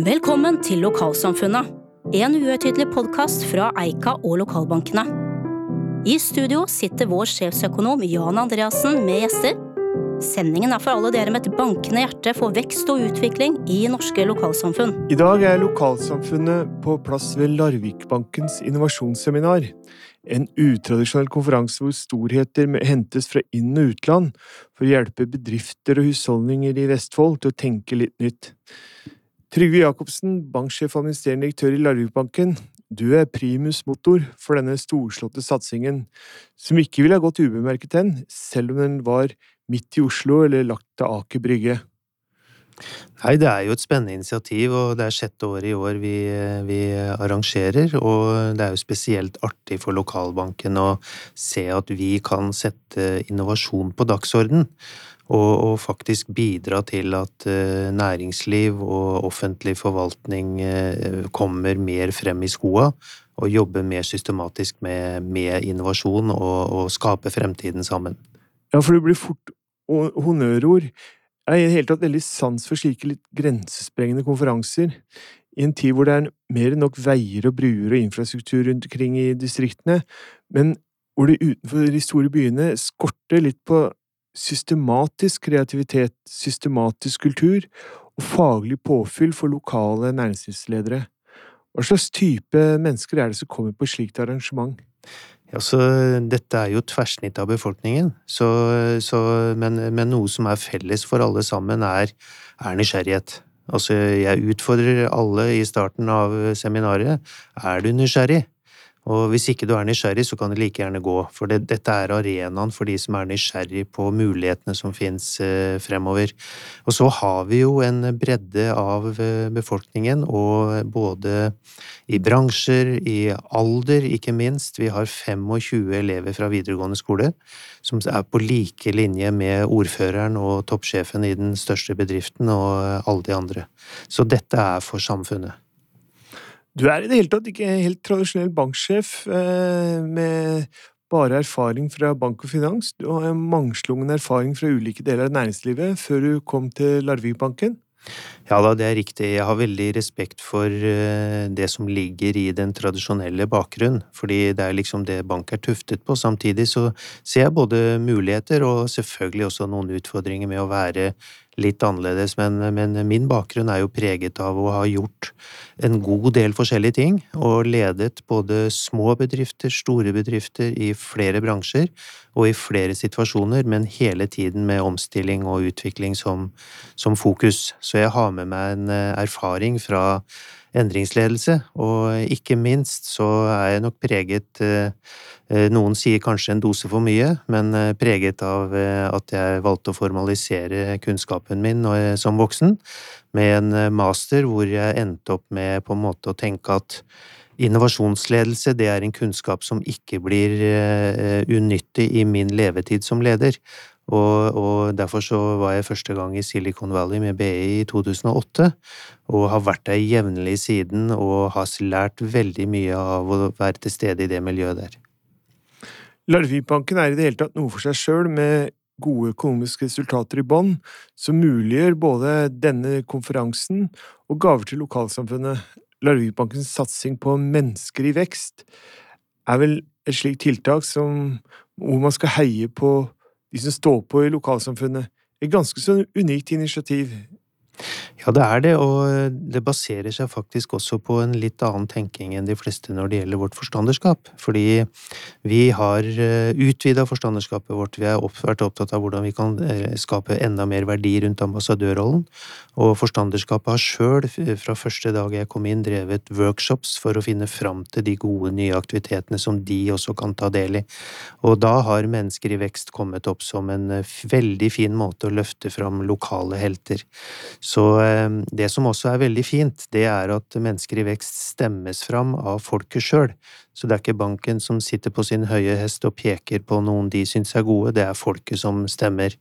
Velkommen til Lokalsamfunnet, en uhøytidelig podkast fra Eika og lokalbankene. I studio sitter vår sjefsøkonom Jan Andreassen med gjester. Sendingen er for alle dere med et bankende hjerte for vekst og utvikling i norske lokalsamfunn. I dag er lokalsamfunnet på plass ved Larvikbankens innovasjonsseminar. En utradisjonell konferanse hvor storheter hentes fra inn- og utland for å hjelpe bedrifter og husholdninger i Vestfold til å tenke litt nytt. Trygve Jacobsen, banksjef og administrerende direktør i Larvikbanken, du er primus motor for denne storslåtte satsingen, som ikke ville ha gått ubemerket hen, selv om den var midt i Oslo eller lagt til Aker Brygge. Nei, det er jo et spennende initiativ, og det er sjette året i år vi, vi, arrangerer. Og det er jo spesielt artig for lokalbanken å se at vi kan sette innovasjon på dagsorden og, og faktisk bidra til at uh, næringsliv og offentlig forvaltning uh, kommer mer frem i skoa og jobber mer systematisk med, med innovasjon og, og skape fremtiden sammen. Ja, for det blir fort honnørord. Jeg har i det hele tatt veldig sans for slike litt grensesprengende konferanser. I en tid hvor det er mer enn nok veier og bruer og infrastruktur rundt omkring i distriktene, men hvor det utenfor de store byene skorter litt på systematisk kreativitet, systematisk kultur og faglig påfyll for lokale næringslivsledere. Hva slags type mennesker er det som kommer på et slikt arrangement? Ja, så Dette er jo tverrsnitt av befolkningen, så, så, men, men, noe som er felles for alle sammen, er, er nysgjerrighet. Altså, jeg utfordrer alle i starten av seminaret. Er du nysgjerrig? Og hvis ikke du er nysgjerrig, så kan du like gjerne gå, for det, dette er arenaen for de som er nysgjerrig på mulighetene som finnes eh, fremover. Og så har vi jo en bredde av eh, befolkningen, og både i bransjer, i alder, ikke minst. Vi har 25 elever fra videregående skole som er på like linje med ordføreren og toppsjefen i den største bedriften og alle de andre. Så dette er for samfunnet. Du er i det hele tatt ikke helt tradisjonell banksjef eh, med bare erfaring fra bank og finans. Du har mangslungen erfaring fra ulike deler av næringslivet før du kom til Larvikbanken. Ja da, det er riktig. Jeg har veldig respekt for eh, det som ligger i den tradisjonelle bakgrunnen, fordi det er liksom det bank er tuftet på. Samtidig så ser jeg både muligheter og selvfølgelig også noen utfordringer med å være litt annerledes, men, men, min bakgrunn er jo preget av å ha gjort en god del forskjellige ting, og ledet både små bedrifter, store bedrifter i flere bransjer og i flere situasjoner, men hele tiden med omstilling og utvikling som, som fokus. Så jeg har med meg en eh, erfaring fra endringsledelse, og ikke minst så er jeg nok preget eh, eh, Noen sier kanskje en dose for mye, men preget av at jeg valgte å formalisere kunnskapen min som voksen, med en master hvor jeg endte opp med på en måte å tenke at Innovasjonsledelse det er en kunnskap som ikke blir unyttig i min levetid som leder, og, og, derfor så var jeg første gang i Silicon Valley med BI i 2008, og har vært der jevnlig siden og har lært veldig mye av å være til stede i det miljøet der. Larvikbanken er i det hele tatt noe for seg sjøl, med gode økonomiske resultater i bånn, som muliggjør både denne konferansen og gaver til lokalsamfunnet. Larvikbankens satsing på mennesker i vekst er vel et slikt tiltak som, hvor man skal heie på de som står på i lokalsamfunnet. Et ganske så unikt initiativ. Ja, det er det, og det baserer seg faktisk også på en litt annen tenking enn de fleste når det gjelder vårt forstanderskap. Fordi vi har eh, utvida forstanderskapet vårt, vi har vært opptatt av hvordan vi kan eh, skape enda mer verdi rundt ambassadørrollen, og forstanderskapet har sjøl, fra første dag jeg kom inn, drevet workshops for å finne fram til de gode nye aktivitetene som de også kan ta del i. Og da har Mennesker i vekst kommet opp som en eh, veldig fin måte å løfte fram lokale helter. Så ehm, det som også er veldig fint, det er at mennesker i vekst stemmes fram av folket sjøl. Så det er ikke banken som sitter på sin høye hest og peker på noen de syns er gode, det er folket som stemmer.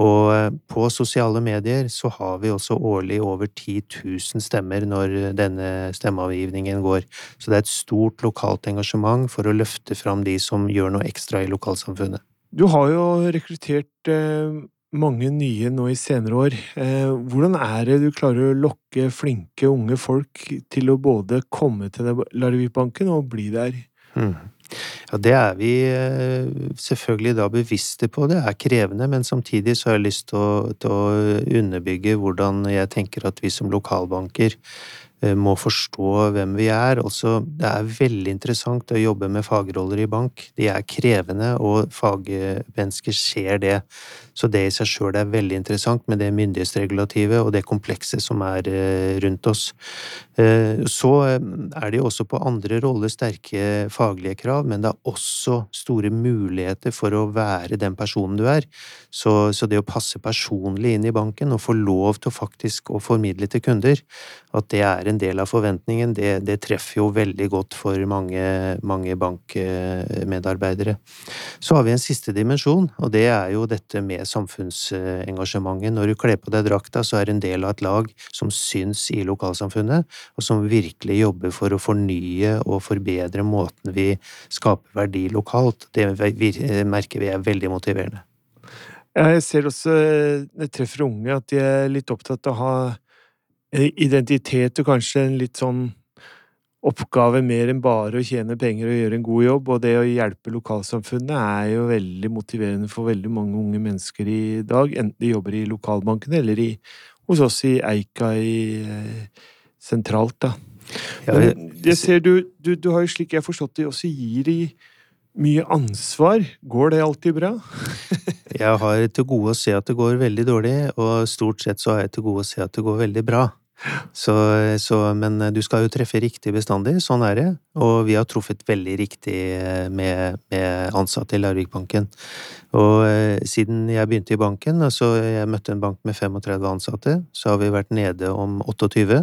Og eh, på sosiale medier så har vi også årlig over 10 000 stemmer når denne stemmeavgivningen går. Så det er et stort lokalt engasjement for å løfte fram de som gjør noe ekstra i lokalsamfunnet. Du har jo rekruttert eh, mange nye nå i senere år. Eh, hvordan er det du klarer å lokke flinke, unge folk til å både komme til Larvikbanken og bli der? Mm. Ja, det er vi eh, selvfølgelig da bevisste på. Det er krevende, men samtidig så har jeg lyst til å, til å underbygge hvordan jeg tenker at vi som lokalbanker må forstå hvem vi er. Altså, det er veldig interessant å jobbe med fagroller i bank. De er krevende, og fagmennesker ser det. Så det i seg sjøl er veldig interessant med det myndighetsregulativet og det komplekse som er eh, rundt oss. Eh, så er det jo også på andre roller sterke faglige krav, men det er også store muligheter for å være den personen du er. Så, så det å passe personlig inn i banken og få lov til faktisk å formidle til kunder at det er en del av forventningen, det, det treffer jo veldig godt for mange, mange, bankmedarbeidere. Så har vi en siste dimensjon, og det er jo dette med samfunnsengasjementet. Når du kler på deg drakta, så er du en del av et lag som syns i lokalsamfunnet, og som virkelig jobber for å fornye og forbedre måten vi skaper verdi lokalt. Det merker vi er veldig motiverende. Jeg ser også når jeg treffer unge, at de er litt opptatt av å ha identitet og kanskje en litt sånn oppgave mer enn bare å tjene penger og gjøre en god jobb, og det å hjelpe lokalsamfunnet er jo veldig motiverende for veldig mange unge mennesker i dag, enten de jobber i lokalbanken eller i, hos oss i Eika i, eh, sentralt, da. Men jeg ser du, du, du har jo slik jeg har forstått det, også gir i mye ansvar. Går det alltid bra? jeg har til gode å se at det går veldig dårlig, og stort sett så har jeg til gode å se at det går veldig bra. Så, så, men du skal jo treffe riktig bestandig, sånn er det. Og vi har truffet veldig riktig med, med ansatte i Larvikbanken. Og eh, siden jeg begynte i banken, altså jeg møtte en bank med 35 ansatte, så har vi vært nede om 28,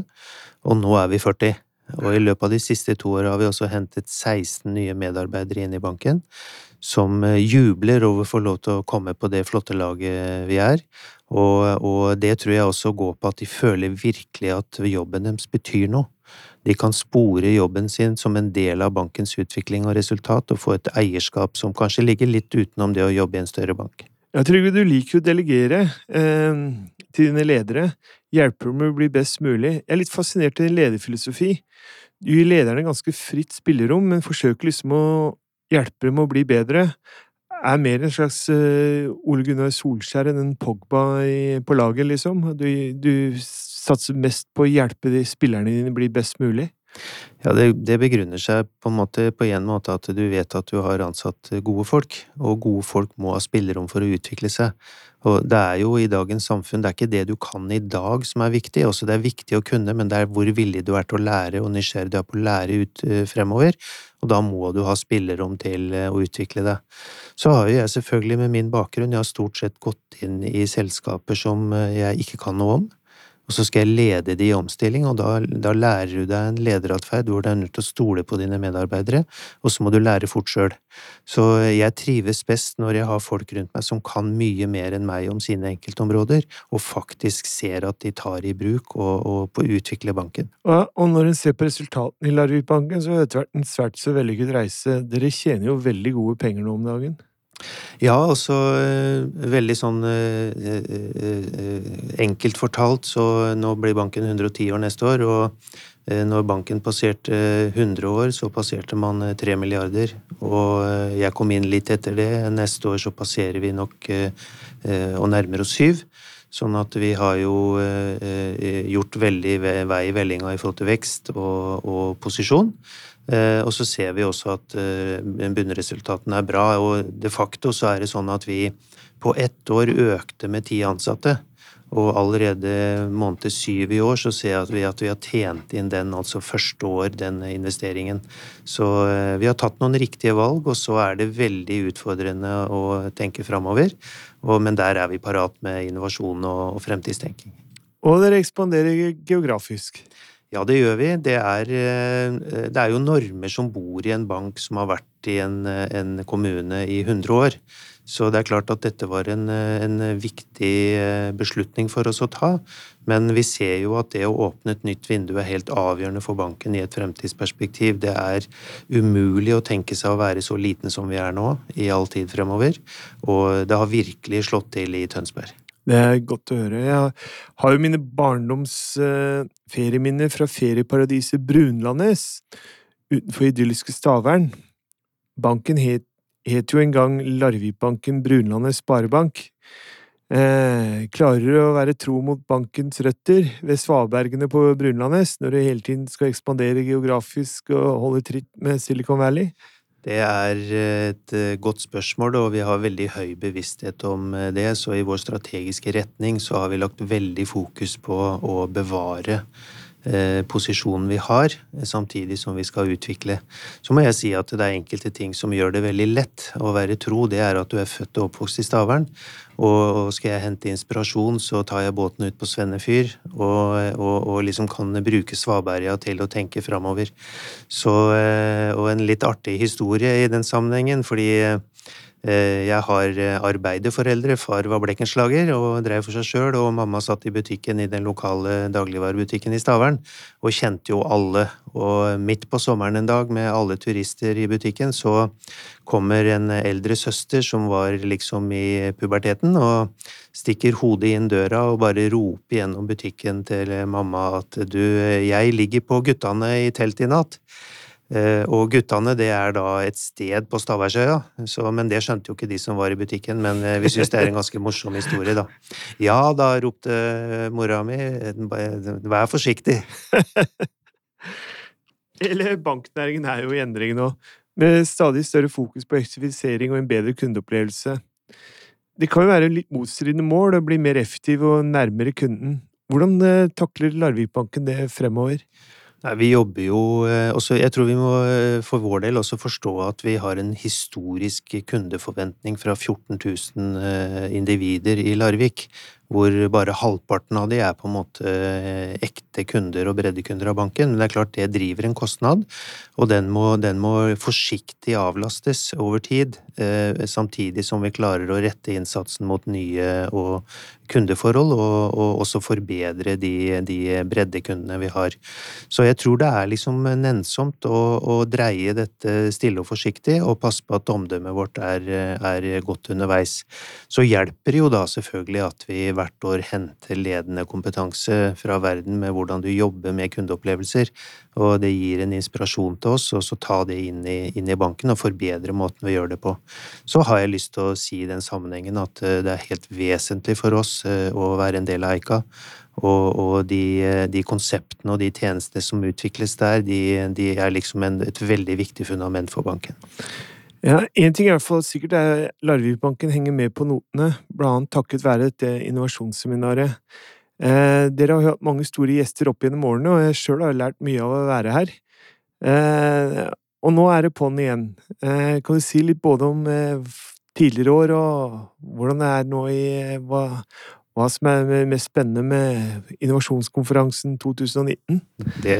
og nå er vi 40. Og i løpet av de siste to åra har vi også hentet 16 nye medarbeidere inn i banken, som eh, jubler over å få lov til å komme på det flotte laget vi er. Og, og, det tror jeg også går på at de føler virkelig at jobben deres betyr noe. De kan spore jobben sin som en del av bankens utvikling og resultat, og få et eierskap som kanskje ligger litt utenom det å jobbe i en større bank. Ja, Trygve, du liker å delegere eh, til dine ledere. Hjelper dem å bli best mulig. Jeg er litt fascinert av din lederfilosofi. Du gir lederne ganske fritt spillerom, men forsøker liksom å hjelpe dem å bli bedre er mer en slags uh, Ole Gunnar Solskjær enn en Pogba på laget, liksom. Du, du, satser mest på å hjelpe de spillerne dine bli best mulig. Ja, det, det, begrunner seg på en måte på en måte at du vet at du har ansatt gode folk, og gode folk må ha spillerom for å utvikle seg. Og det er jo i dagens samfunn, det er ikke det du kan i dag som er viktig, også det er viktig å kunne, men det er hvor villig du er til å lære og nysgjerrig du er på å lære ut uh, fremover, og da må du ha spillerom til uh, å utvikle det. Så har jo jeg selvfølgelig med min bakgrunn, jeg har stort sett gått inn i selskaper som uh, jeg ikke kan noe om og så skal jeg lede de i omstilling, og da, da lærer du deg en lederatferd hvor du er nødt til å stole på dine medarbeidere, og så må du lære fort sjøl. Så jeg trives best når jeg har folk rundt meg som kan mye mer enn meg om sine enkeltområder, og faktisk ser at de tar i bruk og, og på å utvikle banken. Og, og når en ser på resultatene i Larvik-banken, så har det vært en svært så vellykket reise. Dere tjener jo veldig gode penger nå om dagen? Ja, altså veldig sånn eh, eh, enkelt fortalt, så nå blir banken 110 år neste år, og når banken passerte 100 år, så passerte man 3 milliarder. Og jeg kom inn litt etter det. Neste år så passerer vi nok og nærmer oss syv. Sånn at vi har jo gjort veldig vei i vellinga i forhold til vekst og, og posisjon. Eh, og så ser vi også at eh, bunnresultatene er bra, og de facto så er det sånn at vi på ett år økte med ti ansatte. Og allerede måned syv i år så ser vi at vi har tjent inn den, altså første år, den investeringen. Så eh, vi har tatt noen riktige valg, og så er det veldig utfordrende å tenke framover. Men der er vi parat med innovasjon og fremtidstenking. Og dere ekspanderer geografisk? Ja, det gjør vi. Det er, eh, det er, jo normer som bor i en bank som har vært i en, en kommune i 100 år. Så det er klart at dette var en, en viktig beslutning for oss å ta. Men vi ser jo at det å åpne et nytt vindu er helt avgjørende for banken i et fremtidsperspektiv. Det er umulig å tenke seg å være så liten som vi er nå i all tid fremover. Og det har virkelig slått til i Tønsberg. Det er godt å høre. Jeg har jo mine barndoms uh, ferieminner fra ferieparadiset Brunlandes utenfor idylliske Stavern. Banken het, het jo en gang Larvikbanken Brunlandes Sparebank. Eh, klarer å være tro mot bankens røtter ved svabergene på Brunlandes når du hele tiden skal ekspandere geografisk og holde tritt med Silicon Valley? Det er et eh, godt spørsmål, og vi har veldig høy bevissthet om eh, det. Så i vår strategiske retning så har vi lagt veldig fokus på å bevare Eh, posisjonen vi har, samtidig som vi skal utvikle. Så må jeg si at det er enkelte ting som gjør det veldig lett å være tro. Det er at du er født og oppvokst i Stavern. Og skal jeg hente inspirasjon, så tar jeg båten ut på Svennefyr og, og, og liksom kan bruke svaberga til å tenke framover. Eh, og en litt artig historie i den sammenhengen, fordi Eh, jeg har eh, arbeiderforeldre. Far var blekkenslager og drev for seg sjøl, og mamma satt i butikken i den lokale dagligvarebutikken i Stavern og kjente jo alle. Og midt på sommeren en dag, med alle turister i butikken, så kommer en eldre søster som var liksom i puberteten, og stikker hodet inn døra og bare roper gjennom butikken til mamma at du, jeg ligger på guttene i telt i natt. Eh, og Guttane det er da et sted på Staværsøya, men det skjønte jo ikke de som var i butikken. Men eh, vi syns det er en ganske morsom historie, da. Ja, da ropte mora mi, vær forsiktig. Hele banknæringen er jo i endring nå, med stadig større fokus på effektivisering og en bedre kundeopplevelse. Det kan jo være litt motstridende mål å bli mer effektiv og nærmere kunden. Hvordan eh, takler Larvikbanken det fremover? Nei, Vi jobber jo eh, også Jeg tror vi må eh, for vår del også forstå at vi har en historisk kundeforventning fra 14 000 eh, individer i Larvik hvor bare halvparten av de er på en måte eh, ekte kunder og breddekunder av banken. Men det er klart det driver en kostnad, og den må, den må forsiktig avlastes over tid. Eh, samtidig som vi klarer å rette innsatsen mot nye og kundeforhold, og, og også forbedre de, de, breddekundene vi har. Så jeg tror det er liksom nennsomt å, å, dreie dette stille og forsiktig, og passe på at omdømmet vårt er, er godt underveis. Så hjelper jo da selvfølgelig at vi hvert år henter ledende kompetanse fra verden med hvordan du jobber med kundeopplevelser, og det gir en inspirasjon til oss, og så ta det inn i, inn i banken og forbedre måten vi gjør det på. Så har jeg lyst til å si i den sammenhengen at eh, det er helt vesentlig for oss eh, å være en del av Eika. Og, og de, eh, de, konseptene og de tjenestene som utvikles der, de, de er liksom en, et veldig viktig fundament for banken. Ja, Én ting er i hvert fall sikkert er Larvikbanken henger med på notene, blant annet takket være dette innovasjonsseminaret. Eh, dere har hatt mange store gjester opp gjennom årene, og jeg sjøl har lært mye av å være her. Eh, og nå er det på'n igjen. Eh, kan du si litt både om eh, tidligere år og hvordan det er nå i hva, hva som er mest spennende med innovasjonskonferansen 2019? Det,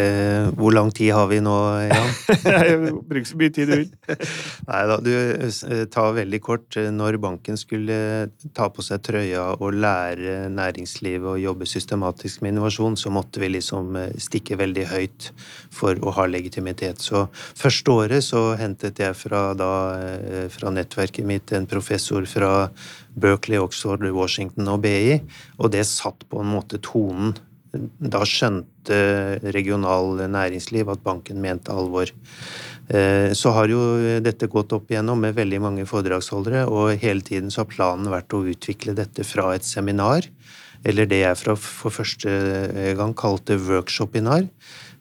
hvor lang tid har vi nå, Jan? jeg bruker så mye tid du vil. Nei da, du tar veldig kort. Når banken skulle ta på seg trøya og lære næringslivet å jobbe systematisk med innovasjon, så måtte vi liksom eh, stikke veldig høyt for å ha legitimitet. Så første året så hentet jeg fra, da, eh, fra nettverket mitt en professor fra Berkeley, Oxford, Washington og BI, og det satt på en måte tonen. Da skjønte regional næringsliv at banken mente alvor. Eh, så har jo dette gått opp igjennom med veldig mange foredragsholdere, og hele tiden så har planen vært å utvikle dette fra et seminar, eller det jeg for første gang kalte workshopinar,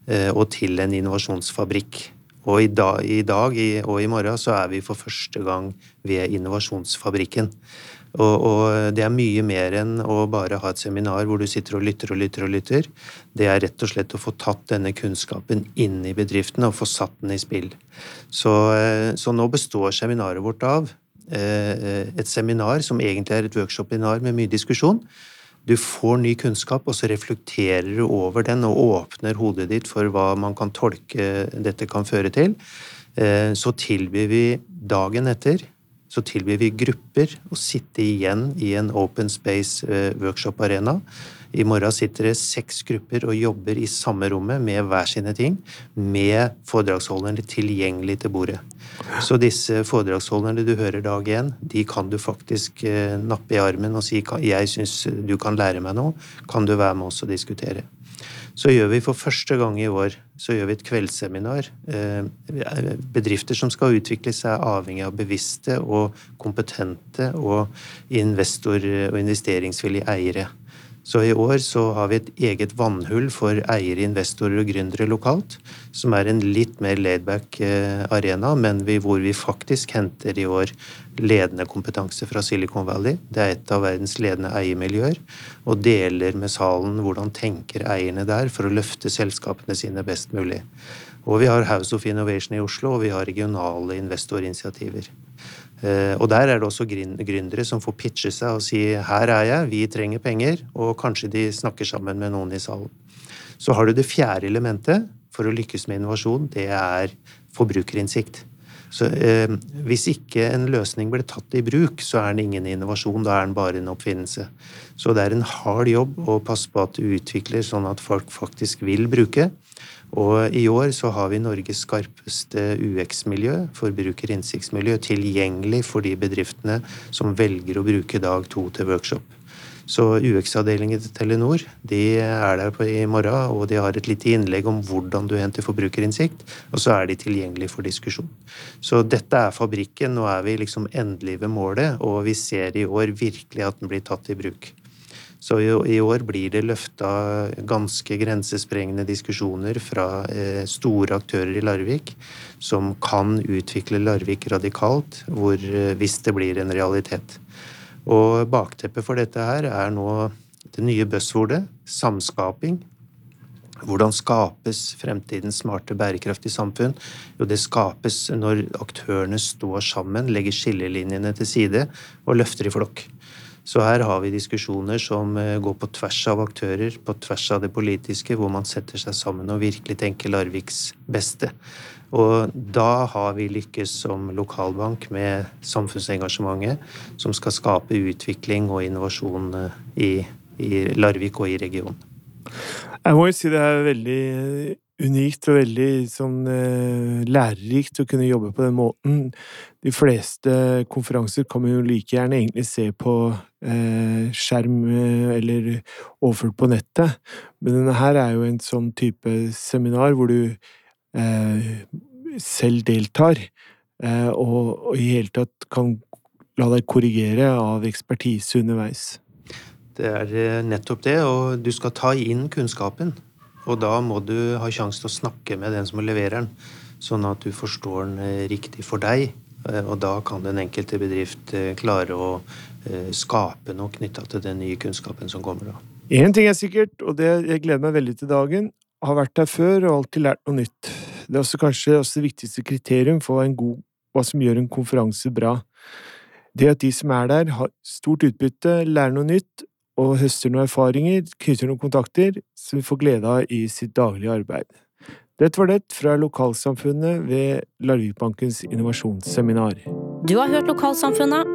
eh, og til en innovasjonsfabrikk. Og i dag, i dag og i morgen så er vi for første gang ved Innovasjonsfabrikken. Og, og, det er mye mer enn å bare ha et seminar hvor du sitter og lytter og lytter og lytter. Det er rett og slett å få tatt denne kunnskapen inn i bedriften og få satt den i spill. Så, eh, så nå består seminaret vårt av eh, et seminar som egentlig er et workshop-seminar med mye diskusjon. Du får ny kunnskap, og så reflekterer du over den og åpner hodet ditt for hva man kan tolke dette kan føre til. Eh, så tilbyr vi dagen etter så tilbyr vi grupper å sitte igjen i en open space workshop-arena. I morgen sitter det seks grupper og jobber i samme rommet med hver sine ting, med foredragsholderne tilgjengelig til bordet. Så disse foredragsholderne du hører dag én, de kan du faktisk nappe i armen og si 'jeg syns du kan lære meg noe', kan du være med oss og diskutere så gjør vi for første gang i år så gjør vi et kveldsseminar. Eh, bedrifter som skal utvikle seg, er avhengig av bevisste og kompetente og investor- og investeringsvillige eiere. Så i år så har vi et eget vannhull for eiere, investorer og gründere lokalt, som er en litt mer laidback eh, arena, men hvor vi faktisk henter i år ledende kompetanse fra Silicon Valley. Det er et av verdens ledende eiermiljøer, og deler med salen hvordan tenker eierne der for å løfte selskapene sine best mulig. Og vi har House of Innovation i Oslo, og vi har regionale investorinitiativer. Eh, og der er det også gründere som får pitche seg og si 'her er jeg, vi trenger penger', og kanskje de snakker sammen med noen i salen. Så har du det fjerde elementet for å lykkes med innovasjon, det er forbrukerinnsikt. Så eh, Hvis ikke en løsning blir tatt i bruk, så er den ingen innovasjon, da er den bare en oppfinnelse. Så det er en hard jobb å passe på at du utvikler sånn at folk faktisk vil bruke. Og i år så har vi Norges skarpeste UX-miljø, forbrukerinnsiktsmiljø, tilgjengelig for de bedriftene som velger å bruke dag to til workshop. Så UX-avdelingen til Telenor de er der i morgen, og de har et lite innlegg om hvordan du henter forbrukerinnsikt, og så er de tilgjengelige for diskusjon. Så dette er fabrikken, nå er vi liksom endelig ved målet, og vi ser i år virkelig at den blir tatt i bruk. Så i år blir det løfta ganske grensesprengende diskusjoner fra eh, store aktører i Larvik som kan utvikle Larvik radikalt, hvor, eh, hvis det blir en realitet. Og bakteppet for dette her er nå det nye buzzwordet samskaping. Hvordan skapes fremtidens smarte, bærekraftige samfunn? Jo, det skapes når aktørene står sammen, legger skillelinjene til side og løfter i flokk. Så her har vi diskusjoner som eh, går på tvers av aktører, på tvers av det politiske, hvor man setter seg sammen og virkelig tenker Larviks beste. Og da har vi lykkes som lokalbank med samfunnsengasjementet som skal skape utvikling og innovasjon eh, i, i Larvik og i regionen. Jeg må jo si det er veldig unikt og veldig sånn eh, lærerikt å kunne jobbe på den måten. De fleste konferanser kan man jo like gjerne egentlig se på eh, skjerm eh, eller overført på nettet, men denne her er jo en sånn type seminar hvor du selv deltar, eh, og, i hele tatt kan la deg korrigere av ekspertise underveis. Det er eh, nettopp det, og du skal ta inn kunnskapen. Og da må du ha sjanse til å snakke med den som leverer den, sånn at du forstår den eh, riktig for deg. Eh, og da kan den enkelte bedrift eh, klare å skape noe knytta til den nye kunnskapen som kommer da. Én ting er sikkert, og det jeg gleder meg veldig til dagen, har vært der før og alltid lært noe nytt. Det er også kanskje også det viktigste kriterium for god, hva som gjør en konferanse bra. Det at de som er der, har stort utbytte, lærer noe nytt og høster noen erfaringer, knytter noen kontakter som vi får glede av i sitt daglige arbeid. Dette var det fra lokalsamfunnet ved Larvikbankens innovasjonsseminar. Du har hørt Lokalsamfunnet,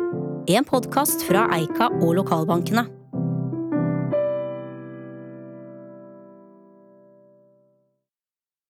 en podkast fra Eika og lokalbankene.